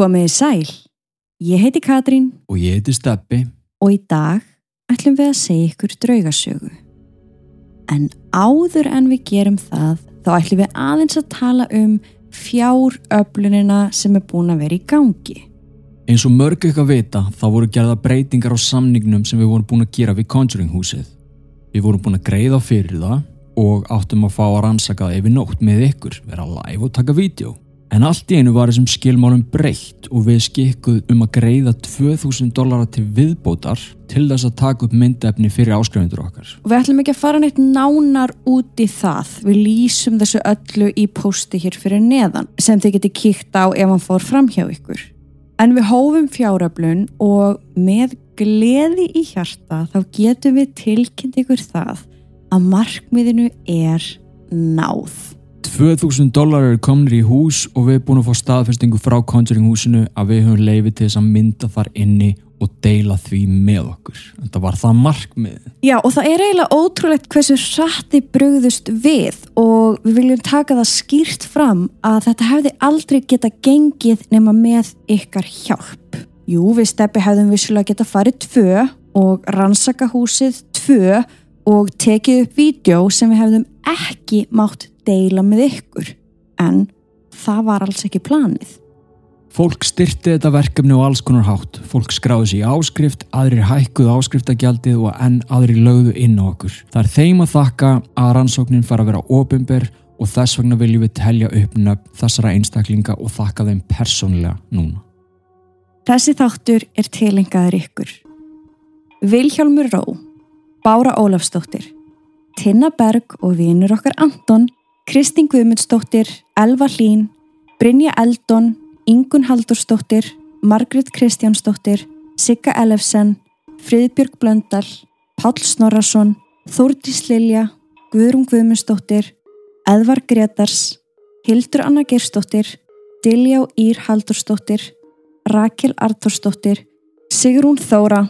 Komið í sæl. Ég heiti Katrín Og ég heiti Steppi. og í dag ætlum við að segja ykkur draugasögu. En áður en við gerum það, þá ætlum við aðeins að tala um fjáröflunina sem er búin að vera í gangi. Eins og mörg eitthvað vita, þá voru gerða breytingar á samningnum sem við vorum búin að gera við Conjuring húsið. Við vorum búin að greiða fyrir það og áttum að fá að rannsaka það yfir nótt með ykkur, vera live og taka vídeo. En allt í einu var þessum skilmálum breytt og við skikkuð um að greiða 2000 dollara til viðbótar til þess að taka upp myndefni fyrir áskrifundur okkar. Og við ætlum ekki að fara neitt nánar út í það. Við lýsum þessu öllu í posti hér fyrir neðan sem þið geti kíkt á ef hann fór fram hjá ykkur. En við hófum fjáröflun og með gleði í hjarta þá getum við tilkynnt ykkur það að markmiðinu er náð. 2000 dólar eru komnir í hús og við erum búin að fá staðfestingu frá Conjuring húsinu að við höfum leiði til þess að mynda þar inni og deila því með okkur. Þetta var það markmið. Já og það er eiginlega ótrúlegt hversu hratti brugðust við og við viljum taka það skýrt fram að þetta hefði aldrei geta gengið nema með ykkar hjálp. Jú, við steppi hefðum vissulega geta farið tvö og rannsaka húsið tvö og tekið upp vídeo sem við hefðum ekki mátt deila með ykkur. En það var alls ekki planið. Fólk styrti þetta verkefni á alls konar hátt. Fólk skráði sér í áskrift, aðrir hækkuðu áskriftagjaldið og enn aðrir lögðu inn á okkur. Það er þeim að þakka að rannsóknin fara að vera ofinber og þess vegna viljum við telja upp nöfn þessara einstaklinga og þakka þeim persónlega núna. Þessi þáttur er tilengaður ykkur. Vilhjálmur Ró, Bára Ólafsdóttir, Tinna Berg og vinur okkar Anton, Kristín Guðmundsdóttir, Elva Hlín, Brynja Eldon, Ingun Haldursdóttir, Margrit Kristjánsdóttir, Sigga Elefsen, Friðbjörg Blöndal, Páll Snorrason, Þórdís Lilja, Guðrún Guðmundsdóttir, Eðvar Gretars, Hildur Anna Gersdóttir, Diljá Ír Haldursdóttir, Rakel Artúrsdóttir, Sigrún Þóra,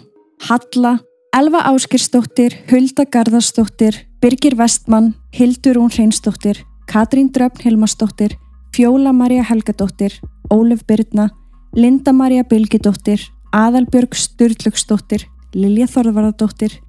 Halla, Elva Áskirsdóttir, Hulda Garðarsdóttir, Birgir Vestmann, Hildur Rún Hreinsdóttir, Katrín Dröfn Hilmarsdóttir, Fjóla Marja Helgadóttir, Ólef Byrna, Linda Marja Bilgidóttir, Aðalbjörg Sturlugsdóttir, Lilja Þorðvarðardóttir,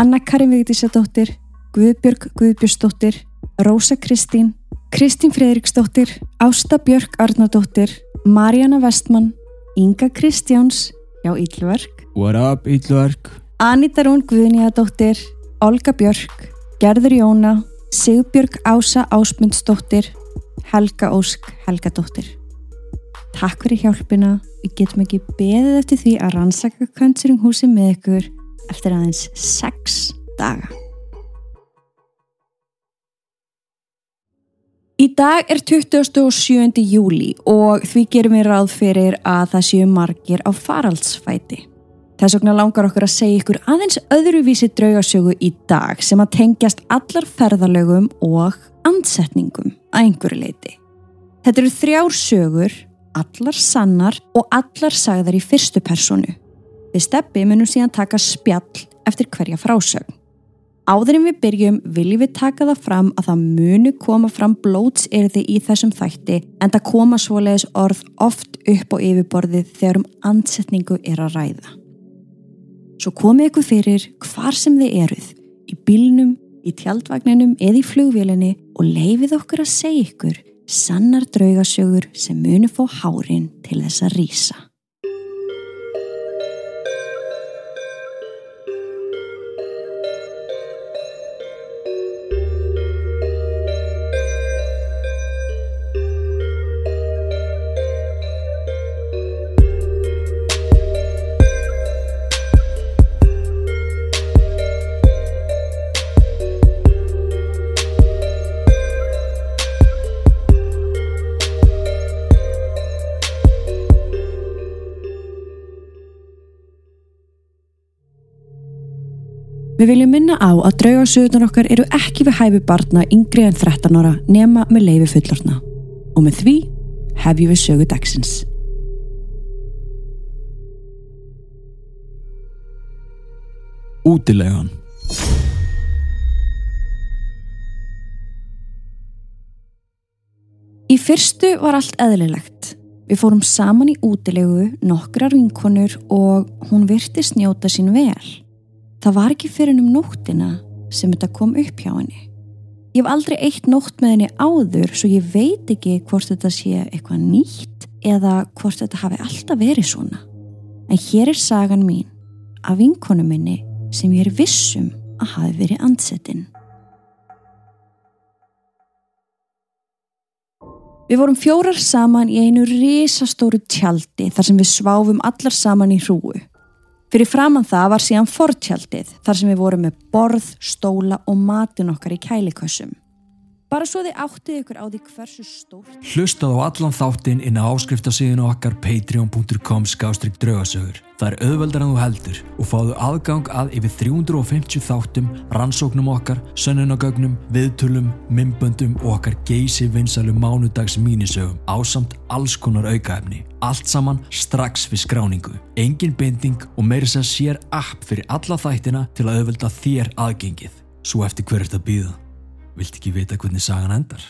Anna Karin Vigdísadóttir, Guðbjörg Guðbjörnsdóttir, Rósa Kristín, Kristín Fredriksdóttir, Ásta Björk Arnardóttir, Marjana Vestmann, Inga Kristjáns, já Íllverk, What up, Íllverk? Anita Rún Guðnýjadóttir, Olga Björk, Gerður Jóna, Sigbjörg Ása Ásmundsdóttir, Helga Ósk Helgadóttir. Takk fyrir hjálpina, við getum ekki beðið eftir því að rannsaka Conjuring húsi með ykkur eftir aðeins 6 daga. Í dag er 27. júli og því gerum við ráð fyrir að það séu margir á faraldsfæti. Þess vegna langar okkur að segja ykkur aðeins öðruvísi draugasögu í dag sem að tengjast allar ferðalögum og ansetningum að einhverju leiti. Þetta eru þrjár sögur, allar sannar og allar sagðar í fyrstu personu. Við steppi munum síðan taka spjall eftir hverja frásögn. Áður en við byrjum viljum við taka það fram að það munu koma fram blótserði í þessum þætti en það koma svoleiðis orð oft upp á yfirborðið þegar um ansetningu er að ræða. Svo komið ykkur fyrir hvar sem þið eruð, í bílnum, í tjaldvagninum eða í flugvélinni og leifið okkur að segja ykkur sannar draugasögur sem munu fá hárin til þess að rýsa. Við viljum minna á að draugasögurnar okkar eru ekki við hæfi barna yngri en 13 ára nema með leifi fullorna. Og með því hefjum við sögu dagsins. Útilegan. Í fyrstu var allt eðlilegt. Við fórum saman í útilegu, nokkrar vinkonur og hún virti snjóta sín vel. Það var ekki fyrir um nóttina sem þetta kom upp hjá henni. Ég hef aldrei eitt nótt með henni áður svo ég veit ekki hvort þetta sé eitthvað nýtt eða hvort þetta hafi alltaf verið svona. En hér er sagan mín af vinkonu minni sem ég er vissum að hafi verið andsettinn. Við vorum fjórar saman í einu risastóru tjaldi þar sem við sváfum allar saman í hrúu. Fyrir framann það var síðan fortjaldið þar sem við vorum með borð, stóla og matin okkar í kælikossum. Bara svo þið áttið ykkur á því hversu stórt. Hlustað á allan þáttinn inn á áskriftasíðinu okkar patreon.com skástrygg draugasögur. Það er auðveldar en þú heldur og fáðu aðgang að yfir 350 þáttum, rannsóknum okkar, sönnunagögnum, viðtölum, mymböndum og okkar geysi vinsalu mánudags mínisögum á samt alls konar aukaefni. Allt saman strax við skráningu. Engin binding og meiri sem sér app fyrir alla þættina til að auðvelda þér aðgengið. Svo eftir hver er þetta býða? Vilt ekki vita hvernig sagan endar?